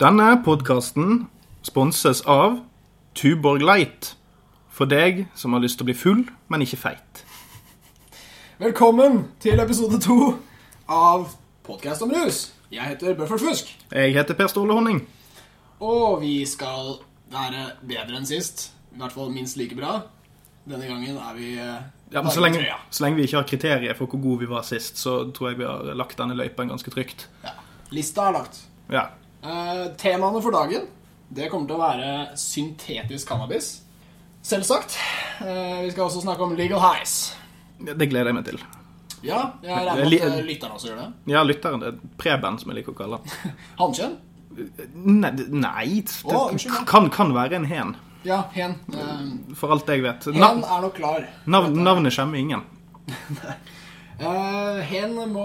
Denne podkasten sponses av Tuborg Light. For deg som har lyst til å bli full, men ikke feit. Velkommen til episode to av Podkast om rus. Jeg heter Bøffel Fusk, Jeg heter Per Ståle Honning. og vi skal være bedre enn sist. I hvert fall minst like bra. Denne gangen er vi eh, Ja, men så lenge, så lenge vi ikke har kriterier for hvor gode vi var sist, så tror jeg vi har lagt denne løypa ganske trygt. Ja. Lista er lagt. Ja. Eh, temaene for dagen det kommer til å være syntetisk cannabis. Selvsagt. Eh, vi skal også snakke om legal highs. Det gleder jeg meg til. Ja, jeg regner med at lytteren lytterne også gjør det. Ja, lytteren. det er Preben, som jeg liker å kalle han. Hannkjønn? Nei, det- nei det oh, kan, kan være en hen, Ja, hen. Eh, for alt jeg vet. hen er nok klar. nav, navnet skjemmer ingen. Eh, hen må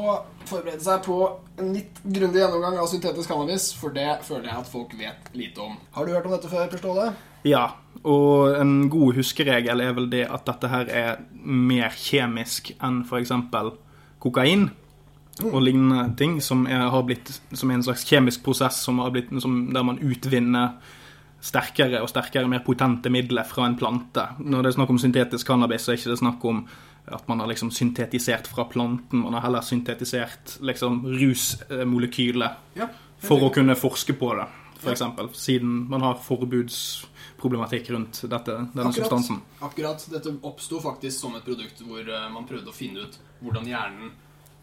forberede seg på en litt grundig gjennomgang av syntetisk cannabis, for det føler jeg at folk vet lite om. Har du hørt om dette før, Per Ståle? Ja, og en god huskeregel er vel det at dette her er mer kjemisk enn f.eks. kokain og lignende ting, som er, har blitt som er en slags kjemisk prosess som har blitt, som, der man utvinner sterkere og sterkere, mer potente midler fra en plante. Når det er snakk om syntetisk cannabis, så er det ikke snakk om at man har liksom syntetisert fra planten, man har heller syntetisert liksom rusmolekyler Ja. for å kunne forske på det, f.eks. Siden man har forbudsproblematikk rundt dette, denne substansen. Akkurat. Dette oppsto faktisk som et produkt hvor eh, man prøvde å finne ut hvordan hjernen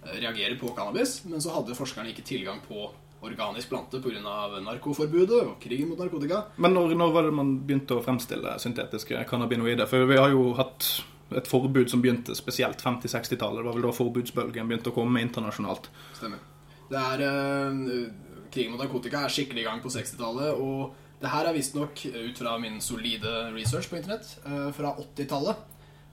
eh, reagerer på cannabis, men så hadde forskerne ikke tilgang på organisk plante pga. narkoforbudet og krigen mot narkotika. Men når, når var det man begynte å fremstille syntetiske cannabinoider? For vi har jo hatt et forbud som begynte spesielt 50-60-tallet. Det var vel da forbudsbølgen begynte å komme internasjonalt. Stemmer. Det er eh, Krigen mot narkotika er skikkelig i gang på 60-tallet, og det her er visstnok, ut fra min solide research på internett, eh, fra 80-tallet,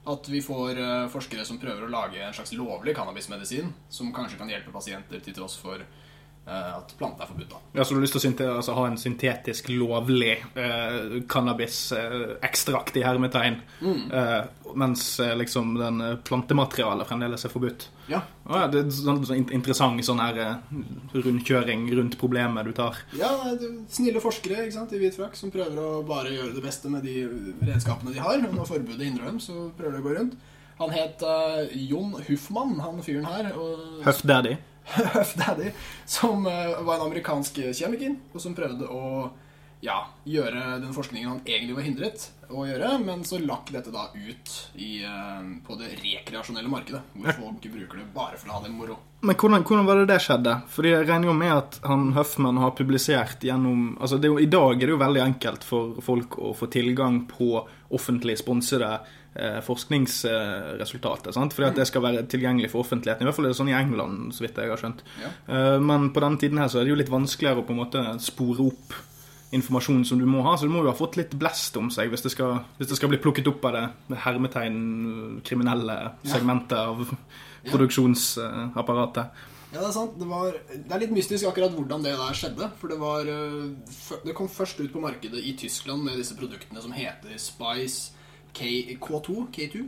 at vi får eh, forskere som prøver å lage en slags lovlig cannabismedisin, som kanskje kan hjelpe pasienter til tross for eh, at planter er forbudt. da. Ja, Så du har lyst til å altså, ha en syntetisk, lovlig eh, cannabis-ekstrakt i hermetegn, eh, mens eh, liksom den eh, plantematerialet fremdeles er forbudt? Ja. Ja, det er sånn, sånn in- interessant sånn her eh, rundkjøring rundt problemet du tar. Ja, snille forskere ikke sant, i hvit frakk som prøver å bare gjøre det beste med de redskapene de har. Når forbudet hindrer dem, så prøver de å gå rundt. Han het uh, Jon Huffmann, han fyren her. Og Huff Daddy. Huff Daddy, som eh, var en amerikansk kjemiker, og som prøvde å ja, gjøre den forskningen han egentlig var hindret å gjøre, men så lakk dette da ut i, eh, på det rekreasjonelle markedet, hvor folk bruker det bare for å ha det moro. Men hvordan, hvordan var det det skjedde? Fordi jeg regner jo med at han Huffman har publisert gjennom altså jo, I dag er det jo veldig enkelt for folk å få tilgang på offentlig sponsede eh, forskningsresultater. sant? Fordi at det skal være tilgjengelig for offentligheten. I hvert fall er det sånn i England, så vidt jeg har skjønt. Ja. Eh, men på denne tiden her så er det jo litt vanskeligere å på en måte spore opp informasjon som du må ha, så du må jo ha fått litt blest om seg hvis det skal, hvis det skal bli plukket opp av det, hermetegn kriminelle segmentet av produksjonsapparatet. Ja, det er sant. Det, var, det er litt mystisk akkurat hvordan det der skjedde. For det var øh, Det kom først ut på markedet i Tyskland med disse produktene som heter Spice K, K2, K2.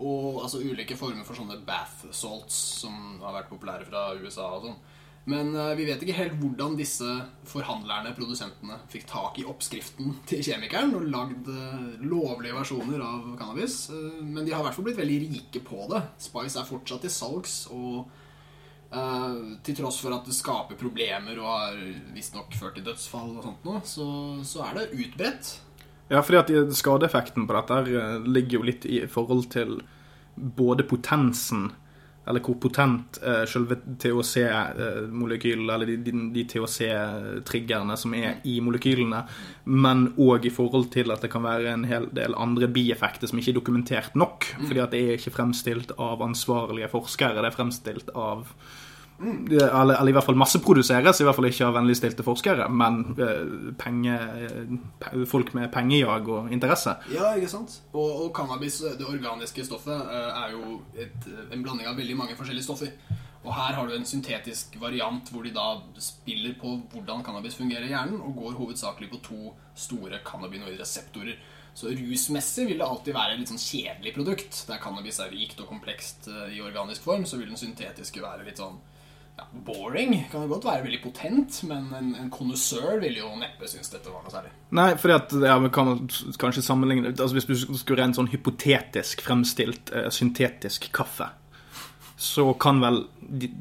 Og altså ulike former for sånne bath salts som har vært populære fra USA og sånn. Men uh, vi vet ikke helt hvordan disse forhandlerne, produsentene, fikk tak i oppskriften til kjemikeren og lagd øh, lovlige versjoner av cannabis. Uh, men de har i hvert fall blitt veldig rike på det. Spice er fortsatt til salgs. og Eh, til tross for at det skaper problemer og har visstnok ført til dødsfall og sånt noe, så, så er det utbredt. Ja, fordi at skadeeffekten på dette eh, ligger jo litt i forhold til både potensen, eller hvor potent eh, selve THC-molekylet, eller de, de, de THC-triggerne som er i molekylene, men òg i forhold til at det kan være en hel del andre bieffekter som ikke er dokumentert nok. Fordi at det er ikke fremstilt av ansvarlige forskere, det er fremstilt av eller, eller i hvert fall masseproduseres, i hvert fall ikke av vennligstilte forskere, men eh, penge, folk med pengejag og interesse. Ja, ikke sant? Og, og cannabis, det organiske stoffet, eh, er jo et, en blanding av veldig mange forskjellige stoffer. Og her har du en syntetisk variant hvor de da spiller på hvordan cannabis fungerer i hjernen, og går hovedsakelig på to store cannabinoidreseptorer. Så rusmessig vil det alltid være et litt sånn kjedelig produkt. Der cannabis er rikt og komplekst eh, i organisk form, så vil den syntetiske være litt sånn ja, boring. Kan det godt være veldig potent, men en, en kondisør ville jo neppe synes dette var noe særlig. Nei, at ja, vi kan kanskje sammenligne altså Hvis du skulle rent sånn hypotetisk fremstilt uh, syntetisk kaffe, så kan vel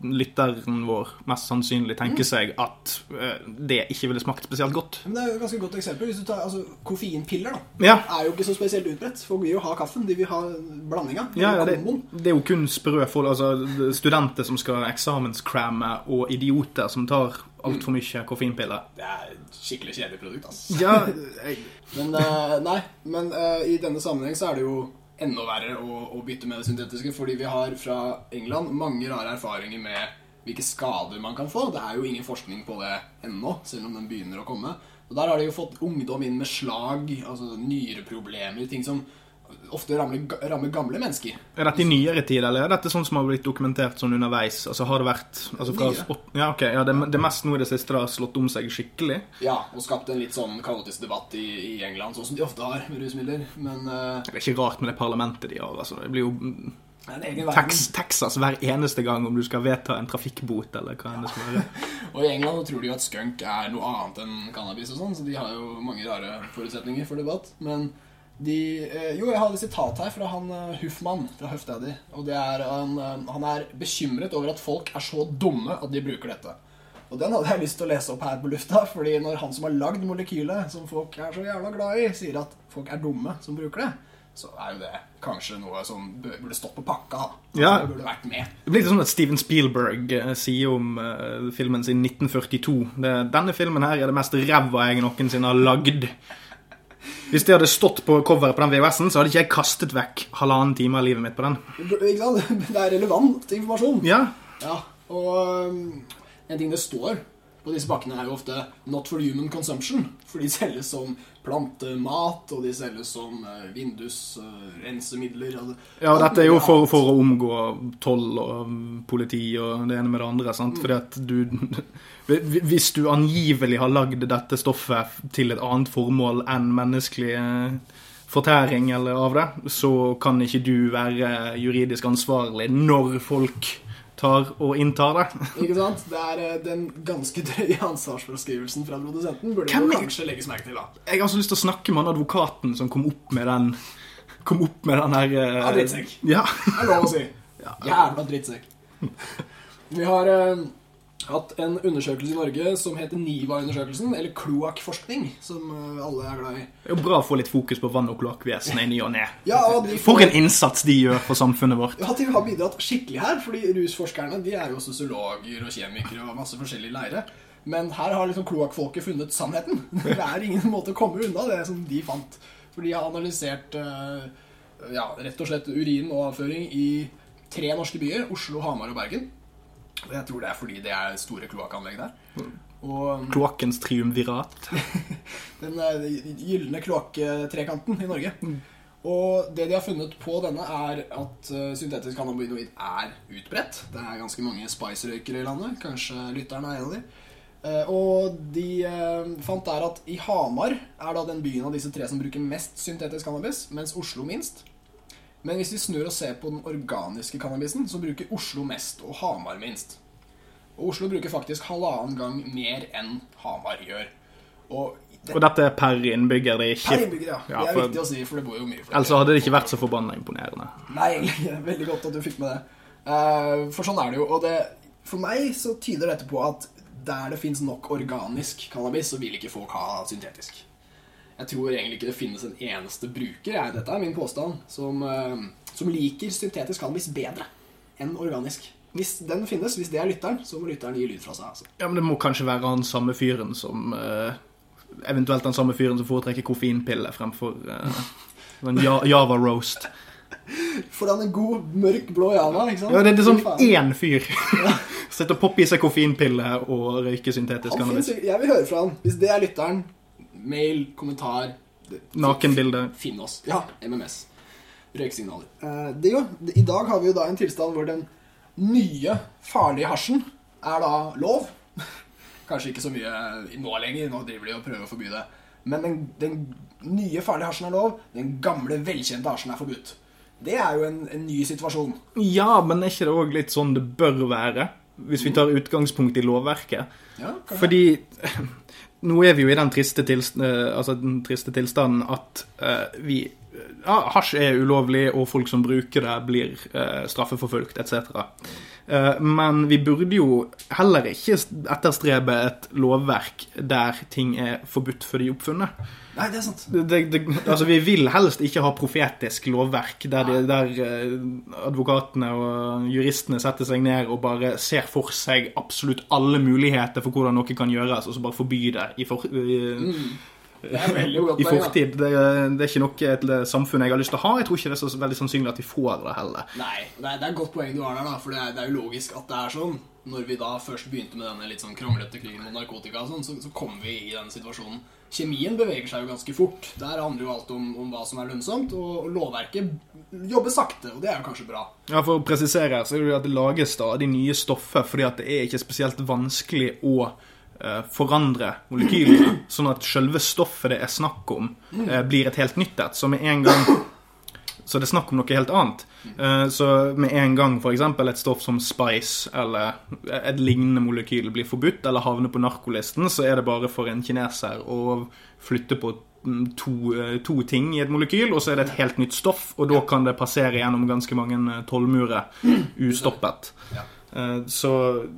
lytteren vår mest sannsynlig tenke seg at eh, det ikke ville smakt spesielt godt. Men det er jo et ganske godt eksempel. Hvis du tar altså, Koffeinpiller da, Ja, er jo ikke så spesielt utbredt. Folk vil jo ha kaffen. De vil ha blandinga. ja, ja det, det er jo kun sprø folk, altså studenter som skal eksamenscramme, og idioter som tar altfor mye koffeinpiller. Det er et skikkelig kjedelig produkt, altså. Ja, jeg, Men eh, nei, men eh, i denne sammenheng så er det jo enda verre å, å bytte med det syntetiske, fordi vi har fra England mange rare erfaringer med hvilke skader man kan få. Det er jo ingen forskning på det ennå, selv om den begynner å komme. Og Der har de jo fått ungdom inn med slag, altså nyreproblemer, ting som ofte rammer, rammer gamle mennesker. Er dette i nyere tid, eller er dette sånn som har blitt dokumentert sånn underveis? Altså har det vært altså fra, Ja, ok, ja, det, det mest nå i det siste det har slått om seg skikkelig. Ja, og skapt en litt sånn kaotisk debatt i, i England, sånn som de ofte har med rusmidler. Men uh... Det er ikke rart med det parlamentet de har. altså. Det blir jo. Tex, Texas hver eneste gang om du skal vedta en trafikkbot eller hva enn det skal være. Og i England tror de jo at skunk er noe annet enn cannabis og sånn, så de har jo mange rare forutsetninger for debatt. Men de eh, Jo, jeg har et sitat her fra han eh, Huffmann fra Huffdaddy. Og det er han, eh, han er bekymret over at folk er så dumme at de bruker dette. Og den hadde jeg lyst til å lese opp her på lufta, fordi når han som har lagd molekylet, som folk er så jævla glad i, sier at folk er dumme som bruker det, så er jo det kanskje noe som burde stått på pakka. da. Ja. Det burde vært med. Det blir litt sånn at Steven Spielberg sier om filmen sin 1942. Det, denne filmen her er det mest ræva jeg noensinne har lagd. Hvis det hadde stått på coveret på den VHS-en, så hadde ikke jeg kastet vekk halvannen time av livet mitt på den. Det er relevant informasjon. Ja, Ja, og um, en ting det står på disse pakkene er jo ofte 'not for human consumption', for de selges som plantemat, og de selges som uh, vindusrensemidler. Uh, Ja, dette er jo for, for å omgå toll og um, politi og det ene med det andre. sant? Fordi at du Hvis du angivelig har lagd dette stoffet til et annet formål enn menneskelig eh, fortæring eller av det, så kan ikke du være juridisk ansvarlig når folk tar og inntar det. Ikke sant? Det er uh, den ganske drøye ansvarsfraskrivelsen fra produsenten burde Hvem jo kanskje legges merke til, da. Jeg har så lyst til å snakke med han advokaten som kom opp med den Kom opp med den her uh... Ja, drittsekk. Ja. Det er lov å si. Jævla drittsekk. Vi har eh, hatt en undersøkelse i Norge som heter NIVA-undersøkelsen, eller kloakkforskning, som eh, alle er glad i. Det er jo bra å få litt fokus på vann- og kloakkvesenet i ny og ne. Ja, For en innsats de gjør for samfunnet vårt. Ja, de har bidratt skikkelig her, fordi rusforskerne de er jo sosiologer og kjemikere og masse forskjellige leire. Men her har liksom kloakkfolket funnet sannheten. Det er ingen måte å komme unna det som de fant. For de har analysert eh, ja, rett og slett urin og avføring i tre norske byer, Oslo, Hamar og Bergen. Jeg tror det er fordi det er store kloakkanlegg der. Og Kloakkens triumvirat. den eh, gylne kloakktrekanten i Norge. Og det de har funnet på denne, er at eh, syntetisk cannabinoid er utbredt. Det er ganske mange spice-røykere i landet. Kanskje lytteren er en av de. Eh, Og de eh, fant der at i Hamar er da den byen av disse tre som bruker mest syntetisk cannabis, mens Oslo minst. Men hvis vi snur og ser på den organiske cannabisen, så bruker Oslo mest og Hamar minst. Og Oslo bruker faktisk halvannen gang mer enn Hamar gjør. Og det, Og dette er per innbygger. Det er Per innbygger, ja. Ja, det er for- viktig å si, for det bor jo mye flere. Ellers hadde det ikke vært så forbanna imponerende. Nei. Veldig godt at du fikk med det. Eh, for sånn er det jo. Og det, for meg så tyder dette på at der det fins nok organisk cannabis, så vil ikke folk ha syntetisk. Jeg tror egentlig ikke det finnes en eneste bruker, jeg, dette er min påstand, som, eh, som liker syntetisk cannabis bedre enn organisk. Hvis den finnes, hvis det er lytteren, så må lytteren gi lyd fra seg. Altså. Ja, Men det må kanskje være han samme fyren som eh, Eventuelt den samme fyren som foretrekker koffeinpille fremfor uh, ja, Java roast. For han er god, mørk blå java, ikke sant? Ja, det, det er sånn én fyr. Sitter og popper i seg koffeinpille og røyker syntetisk cannabis. jeg vil høre fra han. Hvis det er lytteren, mail, kommentar Nakenbilde. Finn oss. Ja, MMS. Røyksignaler. Eh, det jo, I dag har vi jo da en tilstand hvor den nye, farlige hasjen er da lov. Kanskje ikke så mye nå lenger, nå driver de og prøver å forby det. Men den, den nye, farlige hasjen er lov, den gamle, velkjente hasjen er forbudt. Det er jo en, en ny situasjon. Ja, men er ikke det òg litt sånn det bør være? hvis vi tar utgangspunkt i lovverket. Ja, kanskje. Fordi nå er vi jo i den triste, tilst eh, altså den triste tilstanden at uh, vi ja, Hasj er ulovlig, og folk som bruker det, blir eh, straffeforfulgt etc. Eh, men vi burde jo heller ikke etterstrebe et lovverk der ting er forbudt før de er oppfunnet. Nei, det er sant. Det, det, altså, vi vil helst ikke ha profetisk lovverk der, de, der uh, advokatene og juristene setter seg ned og bare ser for seg absolutt alle muligheter for hvordan noe kan gjøres, og så bare forby det i, for, i, Mm. I fortid. Det, det er ikke noe et samfunn jeg har lyst til å ha. Jeg tror ikke det er så veldig sannsynlig at vi får det heller. Nei, det er, et godt poeng du har der, da. For det er, det er jo logisk at det er sånn. Når vi da først begynte med denne litt sånn kronglete krigen mot narkotika, sånn, så, så kom vi i denne situasjonen. Kjemien beveger seg jo ganske fort. Der handler jo alt om, om hva som er lønnsomt, og, lovverket jobber sakte, og det er jo kanskje bra. Ja, For å presisere så er det jo at det lages stadig nye stoffer, fordi at det er ikke spesielt vanskelig å forandre molekylene, sånn at selve stoffet det er snakk om, eh, blir et helt nytt et. Så med en gang så det er snakk om noe helt annet. Eh, Så med en gang f.eks. et stoff som Spice eller et lignende molekyl blir forbudt eller havner på narkolisten, så er det bare for en kineser å flytte på mm, to, eh, to ting i et molekyl, og så er det et helt nytt stoff, og da kan det passere gjennom ganske mange eh, tollmurer ustoppet. Ja. Eh, Så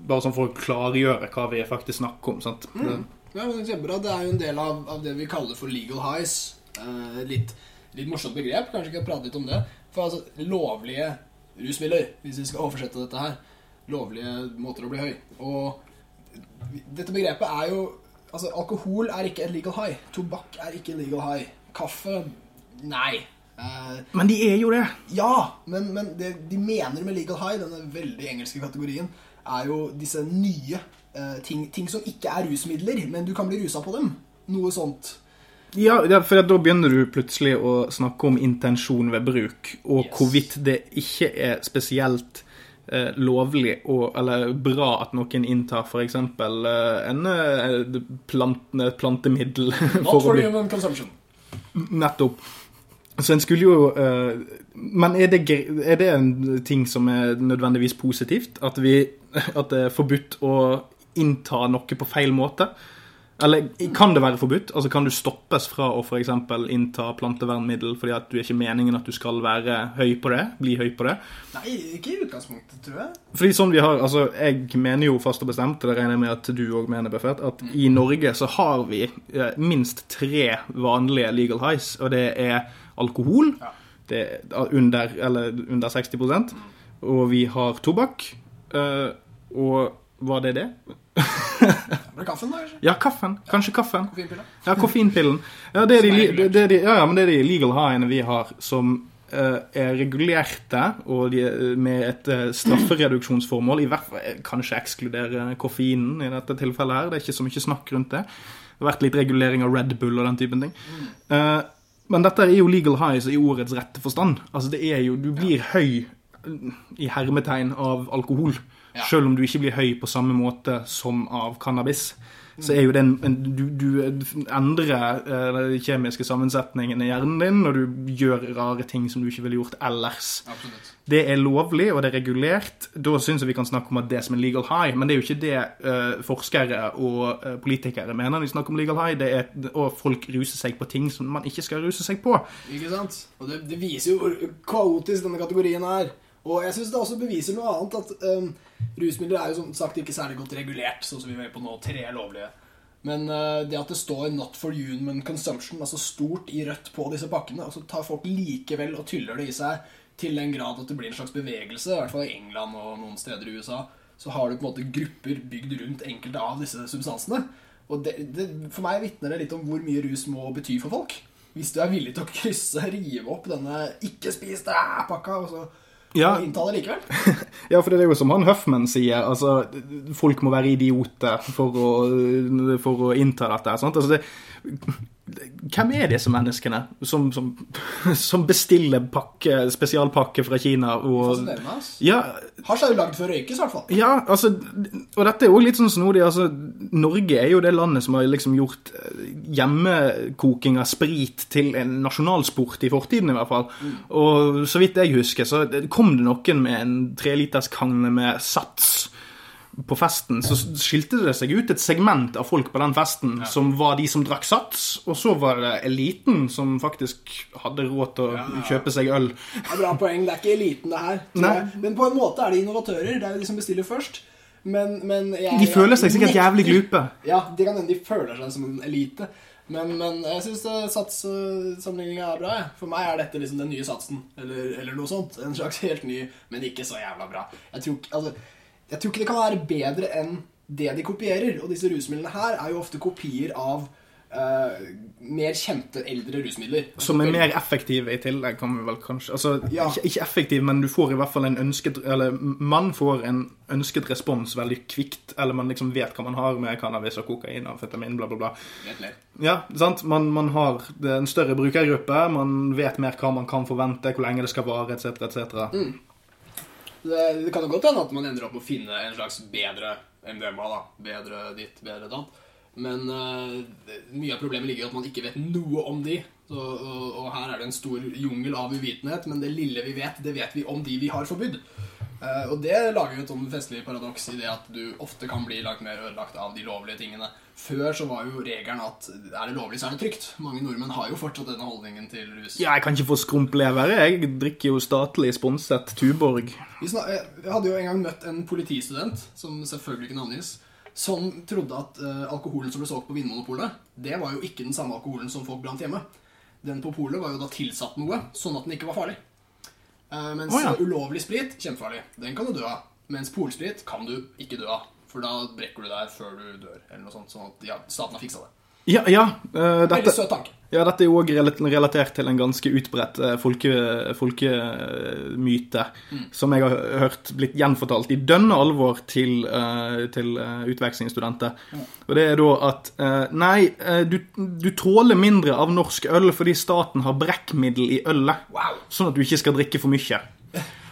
bare sånn for å klargjøre hva vi faktisk snakker om. Sant? Det- Ja, men er Kjempebra. Det er jo en del av, av det vi kaller for legal highs. Eh, litt, litt morsomt begrep. Kanskje ikke prate litt om det. For altså, lovlige rusmidler, hvis vi skal oversette dette her. Lovlige måter å bli høy. Og dette begrepet er jo Altså, alkohol er ikke et legal high. Tobakk er ikke en legal high. Kaffe Nei. Eh, Men de er jo det. ja, men, men det de mener med legal high, denne veldig engelske kategorien, er jo disse nye eh, ting, ting som ikke er rusmidler, men du kan bli rusa på dem. Noe sånt. Ja, for da begynner du plutselig å snakke om intensjon ved bruk, og Yes. hvorvidt det ikke er spesielt eh, lovlig og, eller bra at noen inntar f.eks. Eh, en eh, plant, plantemiddel Not for human consumption. Nettopp. Så en skulle jo eh, Men er det, er det en ting som er nødvendigvis positivt? At, vi, at det er forbudt å innta noe på feil måte? Eller kan det være forbudt? Altså Kan du stoppes fra å f.eks. innta plantevernmiddel fordi at du er ikke meningen at du skal være høy på det? Bli høy på det? Nei, ikke i utgangspunktet, tror jeg. Fordi sånn vi har, altså Jeg mener jo fast og bestemt, og det regner jeg med at du òg mener, Buffett, at i Norge så har vi eh, minst tre vanlige legal highs, og det er alkohol. Ja. Det er under, eller under 60% Og vi har tobakk. Uh, og var det det? Det kaffen, da, kanskje? Ja, kaffen. Kanskje kaffen. Ja, koffeinpillen. Ja, det er de, det er de, ja, men det er de legal highene vi har, som uh, er regulerte, og de, er med et uh, straffereduksjonsformål. I hvert fall eh, kanskje ekskludere koffeinen i dette tilfellet her. Det er ikke så mye snakk rundt det. Det har vært litt regulering av Red Bull og den typen ting. Eh, men dette er jo legal highs i ordets rette forstand. Altså, det er jo Du blir høy i hermetegn av alkohol. Ja. Selv om du ikke blir høy på samme måte som av cannabis. Så er jo det en, en du, du endrer de den kjemiske sammensetningen i hjernen din når du gjør rare ting som du ikke ville gjort ellers. Absolutt. Det er lovlig, og det er regulert. Da syns jeg vi kan snakke om at det er som en legal high, men det er jo ikke det uh, forskere og uh, politikere mener når de snakker om legal high. Det er og folk ruser seg på ting som man ikke skal ruse seg på. Ikke sant? Og det, det viser jo hvor kaotisk denne kategorien er. Og jeg syns det også beviser noe annet, at um, rusmidler er jo som sagt ikke særlig godt regulert, sånn som vi er på nå, tre lovlige. Men uh, det at det står 'not for human consumption', altså stort i rødt på disse pakkene, og så tar folk likevel og tyller det i seg til den grad at det blir en slags bevegelse, i hvert fall i England og noen steder i USA, så har du på en måte grupper bygd rundt enkelte av disse substansene. Og det, det, for meg vitner det litt om hvor mye rus må bety for folk. Hvis du er villig til å krysse, rive opp denne 'ikke spis det'-pakka, og så Ja. og innta det likevel. Ja, for det er jo som han Huffman sier, altså folk må være idioter for å, for å innta dette. Sant? Altså, det, hvem er disse menneskene som, som, som bestiller pakke, spesialpakke fra Kina? Og, ja, Hasj er jo lagd for å røykes, i hvert fall. ja, altså Og dette er jo litt sånn snodig. Altså, Norge er jo det landet som har liksom gjort eh, hjemmekoking av sprit til en nasjonalsport i fortiden, i hvert fall. Og så vidt jeg husker, så kom det noen med en treliterskanne med Sats. På festen, så skilte det seg ut et segment av folk på den festen som var de som drakk sats, og så var det eliten som faktisk hadde råd til å kjøpe seg øl. Det er bra poeng. Det er ikke eliten, det her. Men på en måte er det innovatører. Det er jo de som bestiller først. Men, men jeg, De føler seg sikkert jævlig glupe. Ja, de kan hende de føler seg som en elite. Men, men jeg syns satssammenligninga er bra. jeg. For meg er dette liksom den nye satsen. Eller, eller noe sånt. En slags helt ny, men ikke så jævla bra. Jeg tror, ikke- altså, jeg tror ikke det kan være bedre enn det de kopierer. Og disse rusmidlene her er jo ofte kopier av uh, mer kjente eldre rusmidler. Som er mer effektive i tillegg, kan vi vel kanskje Altså, Ja. ikke, ikke effektiv, men du får i hvert fall en ønsket Eller man får en ønsket respons veldig kvikt, eller man liksom vet hva man har med cannabis og kokain og amfetamin, bla, bla, bla. Vet mer. Ja, sant? Man, man har en større brukergruppe, man vet mer hva man kan forvente, hvor lenge det skal vare, etc., etc. Det, kan jo godt hende at man ender opp med å finne en slags bedre MDMA. da. Bedre ditt, bedre datt. Men uh, mye av problemet ligger i at man ikke vet noe om de. Så, og, og her er det en stor jungel av uvitenhet, men det lille vi vet, det vet vi om de vi har forbudt. Eh, og det lager jo et sånn festlig paradoks i det at du ofte kan bli langt mer ødelagt av de lovlige tingene. Før så var jo regelen at er det lovlig, så er det trygt. Mange nordmenn har jo fortsatt denne holdningen til rus. Ja, jeg kan ikke få skrumplevere. Jeg drikker jo statlig sponset Tuborg. Jeg hadde jo en gang møtt en politistudent, som selvfølgelig ikke navngis, som trodde at uh, alkoholen som ble solgt på Vinmonopolet, det var jo ikke den samme alkoholen som folk brant hjemme. Den på polet var jo da tilsatt noe, sånn at den ikke var farlig. Eh, mens oh, ja. ulovlig sprit, kjempefarlig. Den kan du dø av. Mens polsprit kan du ikke dø av. For da brekker du deg før du dør, eller noe sånt. Sånn at ja, staten har fiksa det. Ja, ja. Veldig dette, ja dette er jo òg relatert til en ganske utbredt eh, folkemyte, mm. som jeg har hørt blitt gjenfortalt i dønne alvor til, eh, til utvekslingsstudenter. Mm. Og det er da at Nei, du, du tåler mindre av norsk øl fordi staten har brekkmiddel i ølet. Wow. Sånn at du ikke skal drikke for mye.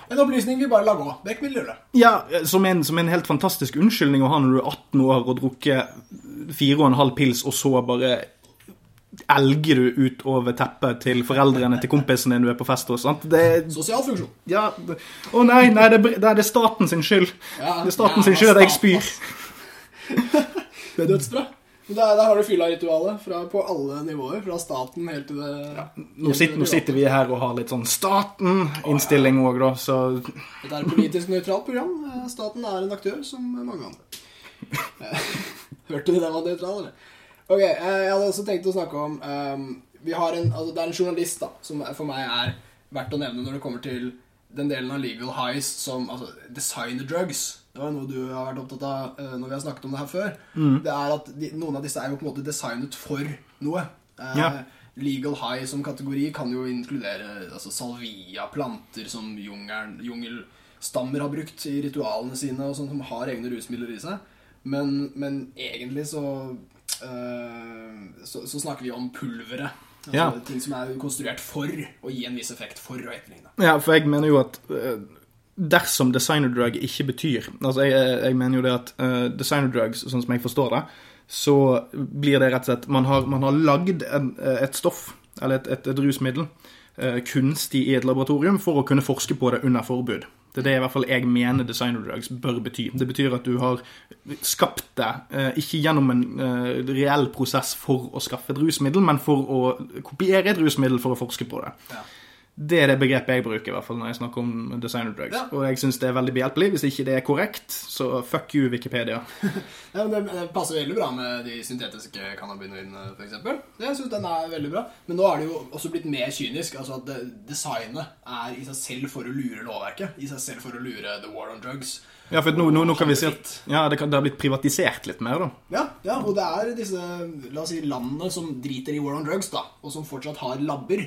En opplysning vi bare la gå. Brekkmiddelølet. Ja, som en, som en helt fantastisk unnskyldning å ha når du er 18 år og drukket fire og en halv pils, og så bare elger du ut over teppet til foreldrene til kompisen din du er på fest hos. Sosial funksjon. ja, Å å nei, nei, det, er det er staten sin skyld. Ja, det er staten ja, sin skyld at jeg spyr. Det er dødsbra. Der, der har du fylla-ritualet på alle nivåer. Fra staten helt til det Nå sitter, nå sitter vi her og har litt sånn staten-innstilling òg, da, så Dette er et politisk nøytralt program. Eh, Staten er en aktør som mange andre. Eh, Hørte du den var nøytral, eller? Ok, eh, Jeg hadde også tenkt å snakke om um, vi har en, altså Det er en journalist da som for meg er verdt å nevne når det kommer til den delen av legal highs som altså, designer drugs. Det var noe du har vært opptatt av eh, når vi har snakket om det her før. Det er at de, Noen av disse er jo på en måte designet for noe. Eh, Ja. Legal high som kategori kan jo inkludere altså, salvia, planter som jungel, jungelstammer har brukt i ritualene sine, og sånt, som har egne rusmidler i seg. Men, men egentlig så, eh, så Så snakker vi om pulveret. Altså, Ja. Ting som er konstruert for å gi en viss effekt for å etterligne. Ja, for jeg mener jo at dersom designer drug ikke betyr Altså, jeg, jeg mener jo det at uh, designer drugs, sånn som jeg forstår det, så blir det rett og slett Man har, man har lagd en, eh, et stoff, eller et, et, et rusmiddel, uh, kunstig i et laboratorium for å kunne forske på det under forbud. Det er det i hvert fall jeg mener designer drugs bør bety. Det betyr at du har skapt det, eh, ikke gjennom en eh, reell prosess for å skaffe et rusmiddel, men for å kopiere et rusmiddel for å forske på det. Ja. Det er det begrepet jeg bruker i hvert fall når jeg snakker om designer drugs. Ja. Og jeg syns det er veldig behjelpelig. Hvis ikke det er korrekt, så fuck you, Wikipedia. Ja, men det, passer veldig bra med de syntetiske cannabinoidene, f.eks. Jeg synes den er veldig bra. Men nå er det jo også blitt mer kynisk. Altså at Designet er i seg selv for å lure lovverket. I seg selv for å lure the war on drugs. Ja, for nå, nå, nå kan vi si at ja, det, kan, det har blitt privatisert litt mer, da. Ja, ja, og det er disse la oss si, landene som driter i war on drugs, da, og som fortsatt har labber.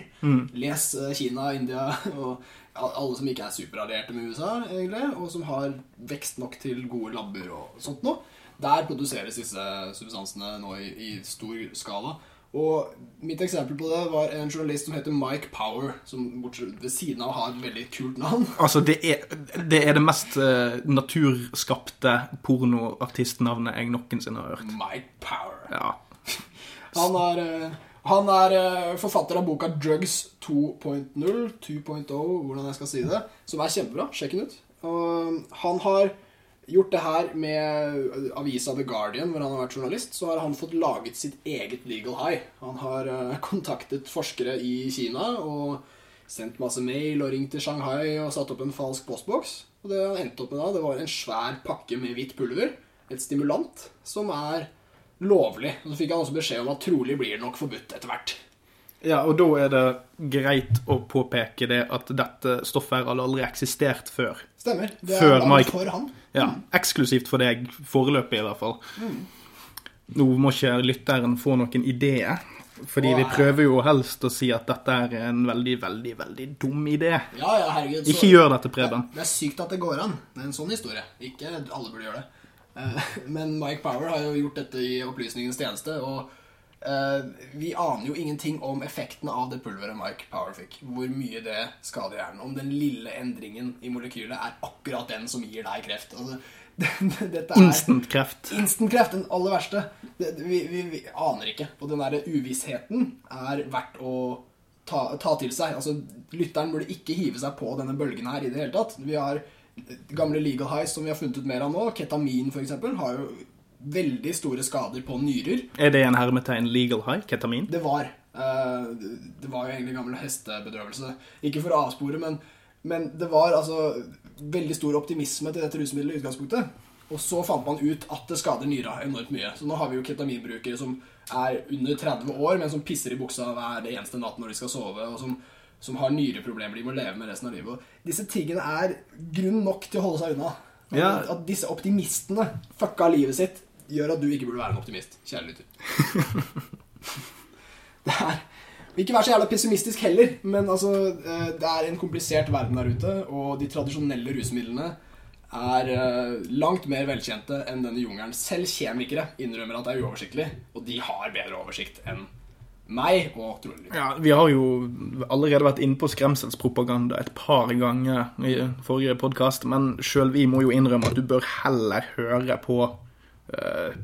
Les eh, Kina, India og alle som ikke er superallierte med USA, egentlig, og som har vekst nok til gode labber og sånt noe. Der produseres disse substansene nå i, i stor skala. Og mitt eksempel på det var en journalist som heter Mike Power, som bortsett ved siden av har et veldig kult navn Altså, det er det, er det mest uh, naturskapte pornoartistnavnet jeg noensinne har hørt. Mike Power. Ja. Han er, uh, han er uh, forfatter av boka Drugs 2.0, 2.0, hvordan jeg skal si det, som er kjempebra. Sjekk den ut. Han har gjort det her med avisa The Guardian, hvor han har vært journalist, så har han fått laget sitt eget legal high. Han har eh, kontaktet forskere i Kina og sendt masse mail og ringt til Shanghai og satt opp en falsk postboks. Og det han endte opp med da, det var en svær pakke med hvitt pulver, et stimulant, som er lovlig. Og så fikk han også beskjed om at trolig blir det nok forbudt etter hvert. Ja, og da er det greit å påpeke det at dette stoffet hadde aldri eksistert før. Stemmer. Det Før er Mike- for han. Ja, Eksklusivt for deg, foreløpig i hvert fall. Nå må ikke lytteren få noen ideer. fordi vi prøver jo helst å si at dette er en veldig, veldig, veldig dum idé. Ja, ja, herregud. så- Ikke gjør dette, Preben. Det, det er sykt at det går an. Det er en sånn historie. Ikke alle burde gjøre det. Eh, Men Mike Power har jo gjort dette i opplysningens tjeneste, og vi aner jo ingenting om effekten av det pulveret Mike Power fikk. Hvor mye det skader hjernen. Om den lille endringen i molekylet er akkurat den som gir deg kreft. Altså, dette er Instant kreft. Instant-kreft, den aller verste. Det, det- vi, vi, vi aner ikke. Og den der uvissheten er verdt å ta, ta til seg. Altså, Lytteren burde ikke hive seg på denne bølgen her i det hele tatt. Vi har gamle legal highs som vi har funnet ut mer av nå. Ketamin, eksempel, har jo veldig store skader på nyrer. Er det en hermetegn legal high? Ketamin? Det var. eh, det var jo egentlig gammel hestebedøvelse. Ikke for å avspore, men, men det var altså veldig stor optimisme til dette rusmiddelet i utgangspunktet. Og så fant man ut at det skader nyra enormt mye. Så nå har vi jo ketaminbrukere som er under 30 år, men som pisser i buksa hver eneste natt når de skal sove, og som, som har nyreproblemer de må leve med resten av livet. Og disse tingene er grunn nok til å holde seg unna. Ja. At disse optimistene fucka livet sitt, gjør at du ikke burde være en optimist. Kjære lytter. Det er Ikke vær så jævla pessimistisk heller, men altså eh, Det er en komplisert verden der ute, og de tradisjonelle rusmidlene er eh, langt mer velkjente enn denne jungelen. Selv kjemikere innrømmer at det er uoversiktlig, og de har bedre oversikt enn meg og trolig. Ja, Vi har jo allerede vært inne på skremselspropaganda et par ganger i forrige podkast, men sjøl vi må jo innrømme at du bør heller høre på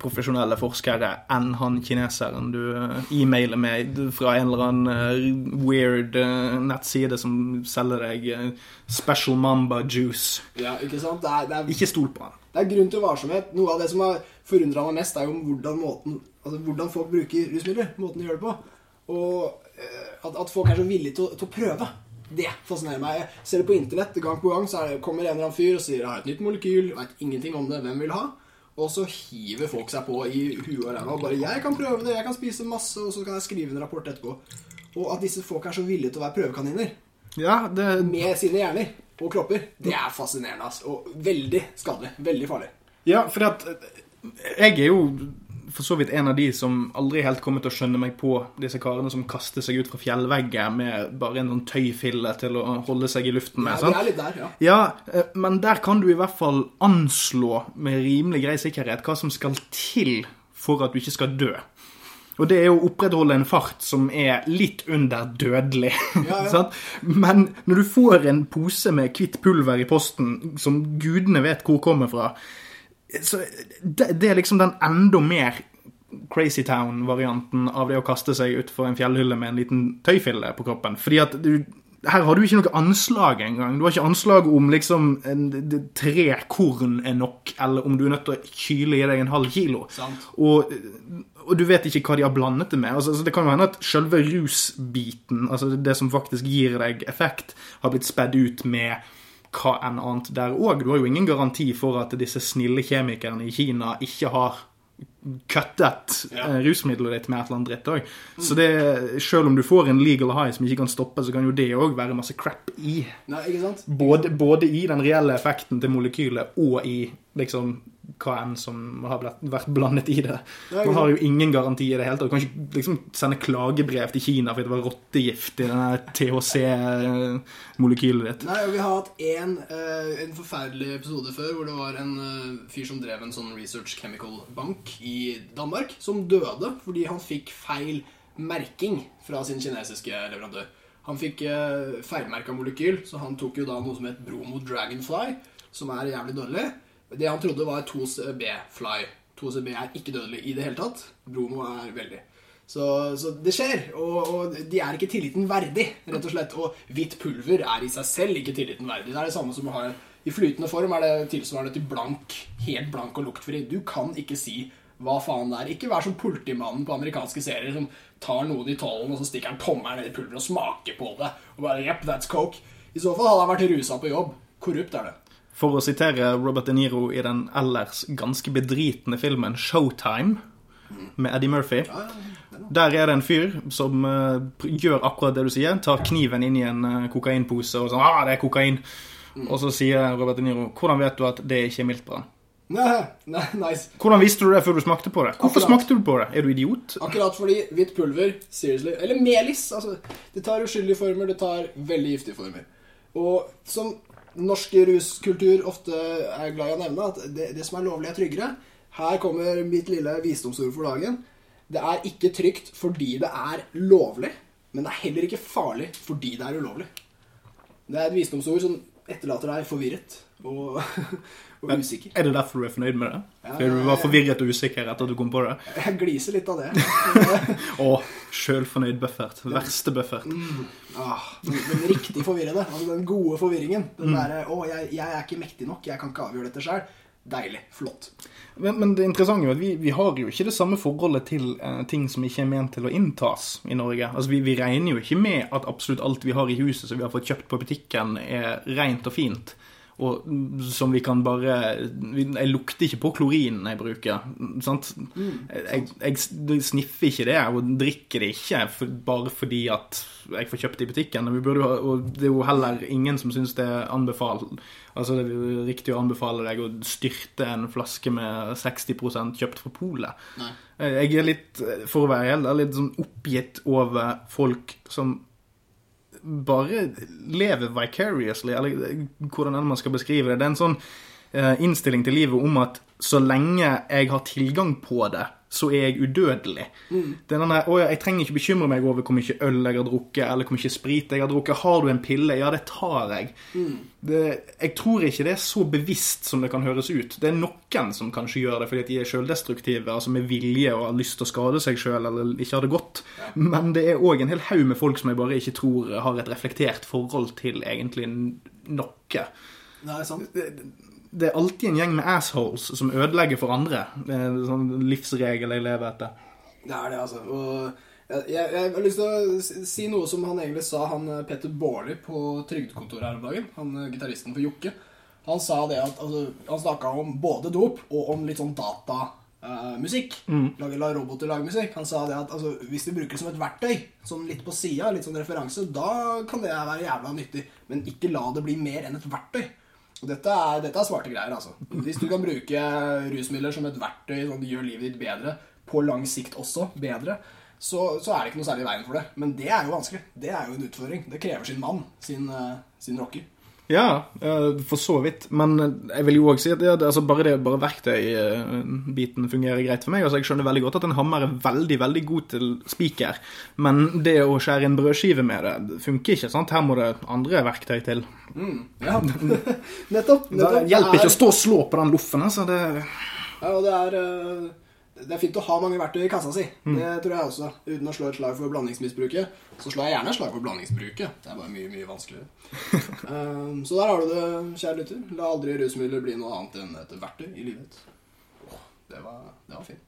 profesjonelle forskere enn han kineseren du eh, e-mailer med fra en eller annen eh, weird eh, nettside som selger deg eh, Special Mamba Juice. Ja, ikke sant? Det er, det er Ikke stol på han. Det er grunn til varsomhet. Noe av det som har forundra meg mest, er jo hvordan, måten, altså hvordan folk bruker rusmidler. Måten de gjør det på. Og eh, at, at folk er så villige til, å- til å prøve. Det fascinerer meg. Jeg ser det på internett gang på gang. Så det, kommer en eller annen fyr og sier 'jeg har et nytt molekyl', veit ingenting om det, hvem vil ha? Og så hiver folk seg på i huet og ræva bare 'jeg kan prøve det, jeg kan spise masse', og så kan jeg skrive en rapport etterpå. Og at disse folk er så villige til å være prøvekaniner Ja, det med sine hjerner og kropper, det er fascinerende. ass. Og veldig skadelig. Veldig farlig. Ja, for at eh, jeg er jo for så vidt en av de som aldri helt kommer til å skjønne meg på disse karene som kaster seg ut fra fjellvegger med bare en sånn tøyfille til å holde seg i luften med. Ja, vi er litt der, ja. Ja, eh, men der kan du i hvert fall anslå med rimelig grei sikkerhet hva som skal til for at du ikke skal dø. Og det er å opprettholde en fart som er litt under dødelig. Ja, ja. Men når du får en pose med hvitt pulver i posten som gudene vet hvor kommer fra, så det, det er liksom den enda mer Crazy Town-varianten av det å kaste seg utfor en fjellhylle med en liten tøyfille på kroppen. Fordi at du her har du ikke noe anslag engang. Du har ikke anslag om liksom en, tre korn er nok, eller om du er nødt til å kyle i deg en halv kilo. Og, og du vet ikke hva de har blandet det med. Altså, altså, det kan jo hende at selve rusbiten, altså det som faktisk gir deg effekt, har blitt spedd ut med hva enn annet der òg. Du har jo ingen garanti for at disse snille kjemikerne i Kina ikke har kuttet Ja. eh, rusmiddelet ditt med et eller annet dritt òg. Så det, selv om du får en legal high som ikke kan stoppe, så kan jo det òg være masse crap i. Nei, ikke sant? Både, både i den reelle effekten til molekylet og i liksom hva enn som har vært blandet i det. Man har jo ingen garanti i det hele tatt. Du kan ikke liksom sende klagebrev til Kina fordi det var rottegift i denne THC-molekylet ditt. Nei, og Vi har hatt en, eh, en forferdelig episode før hvor det var en eh, fyr som drev en sånn research chemical bank i Danmark, som døde fordi han fikk feil merking fra sin kinesiske leverandør. Han fikk uh, feilmerka molekyl, så han tok jo da noe som het Bromo Dragonfly, som er jævlig dårlig. Det han trodde var 2CB-fly. 2CB er ikke dødelig i det hele tatt. Bromo er veldig. Så, så det skjer, og, og de er ikke tilliten verdig, rett og slett. Og hvitt pulver er i seg selv ikke tilliten verdig. Det er det samme som å ha I flytende form er det tilsvarende til blank, helt blank og luktfri. Du kan ikke si hva faen det er. Ikke vær som politimannen på amerikanske serier som tar noen i tollen, og så stikker han tommelen ned i pulveret og smaker på det. Og bare, yep, that's coke. I så fall hadde han vært rusa på jobb. Korrupt er det. For å sitere Robert De Niro i den ellers ganske bedritne filmen Showtime med Eddie Murphy. Der er det en fyr som eh, gjør akkurat det du sier. Tar kniven inn i en eh, kokainpose og sånn ah, det er kokain. Og så sier Robert De Niro hvordan vet du at det ikke er den? Nei, nei, nice. Hvordan visste du det før du smakte på det? Hvorfor Akkurat. smakte du på det? Er du idiot? Akkurat fordi hvitt pulver, seriously, eller melis, altså, det tar uskyldige former, det tar veldig giftige former. Og som norsk ruskultur ofte er glad i å nevne, at det, det som er lovlig er tryggere. Her kommer mitt lille visdomsord for dagen. Det er ikke trygt fordi det er lovlig, men det er heller ikke farlig fordi det er ulovlig. Det er et visdomsord som etterlater deg forvirret og, og usikker. Er det derfor du er fornøyd med det? Ja, Fordi du var forvirret og usikker etter at du kom på det? Jeg gliser litt av det. Å, sjølfornøyd Buffert. Verste Buffert. Ah, den, den riktig forvirrede. Altså den gode forvirringen. Den derre 'Å, jeg, jeg er ikke mektig nok. Jeg kan ikke avgjøre dette sjøl'. Deilig. Flott. Men, men det interessante er at vi, vi har jo ikke det samme forholdet til eh, ting som ikke er ment til å inntas i Norge. Altså vi, vi regner jo ikke med at absolutt alt vi har i huset som vi har fått kjøpt på butikken, er rent og fint. Og som vi kan bare Jeg lukter ikke på klorin jeg bruker. Sant? jeg, jeg sniffer ikke det og drikker det ikke for, bare fordi at jeg får kjøpt det i butikken. Vi burde, ha- og det er jo heller ingen som syns det er anbefalt Altså det er riktig å anbefale deg å styrte en flaske med 60 kjøpt fra polet. Jeg er litt, for å være helt litt sånn oppgitt over folk som bare lever vicariously, eller hvordan enn man skal beskrive det. Det er en sånn eh, innstilling til livet om at så lenge jeg har tilgang på det, så er jeg udødelig. Det er denne, å Jeg trenger ikke bekymre meg over hvor mye øl jeg har drukket, eller hvor mye sprit jeg har drukket. Har du en pille? Ja, det tar jeg. Det, jeg tror ikke det er så bevisst som det kan høres ut. Det er noen som kanskje gjør det fordi at de er sjøldestruktive, altså med vilje og har lyst til å skade seg sjøl eller ikke har det godt. Men det er òg en hel haug med folk som jeg bare ikke tror har et reflektert forhold til egentlig noe. Nei, sant? Det er alltid en gjeng med assholes som ødelegger for andre. Det er en sånn livsregel jeg lever etter. Det er det, altså. Jeg, jeg, jeg har lyst til å si- noe som han egentlig sa, han eh, Petter Baarli på trygdekontoret her om dagen. Han eh, gitaristen for Jokke. Han sa det at altså, Han snakka om både dop og om litt sånn datamusikk. Lage la roboter lage musikk. Han sa det at altså, hvis vi bruker det som et verktøy, sånn litt på sida, litt sånn referanse, da kan det være jævla nyttig. Men ikke la det bli mer enn et verktøy. Dette er, dette er smarte greier, altså. Hvis du kan bruke rusmidler som et verktøy som gjør livet ditt bedre, på lang sikt også bedre, så, så er det ikke noe særlig i veien for det. Men det er jo vanskelig. Det er jo en utfordring. Det krever sin mann, sin, eh, sin rocker. Ja, eh, for så vidt. Men eh, jeg vil jo òg si at det, altså bare, det, bare verktøybiten fungerer greit for meg. Altså Jeg skjønner veldig godt at en hammer er veldig veldig god til spiker, men det å skjære en brødskive med det, funker ikke. sant? Her må det andre verktøy til. Ja, nettopp. Det hjelper ikke å stå og slå på den loffen. altså det... Ja, og det er, eh, det er fint å ha mange verktøy i kassa si. Det tror jeg også. Uten å slå et slag for blandingsmisbruket. Så slår jeg gjerne et slag for blandingsbruket. Det er bare mye, mye vanskeligere. Um, så der har du det, kjære lytter. La aldri rusmidler bli noe annet enn et verktøy i livet. Det var, det var fint.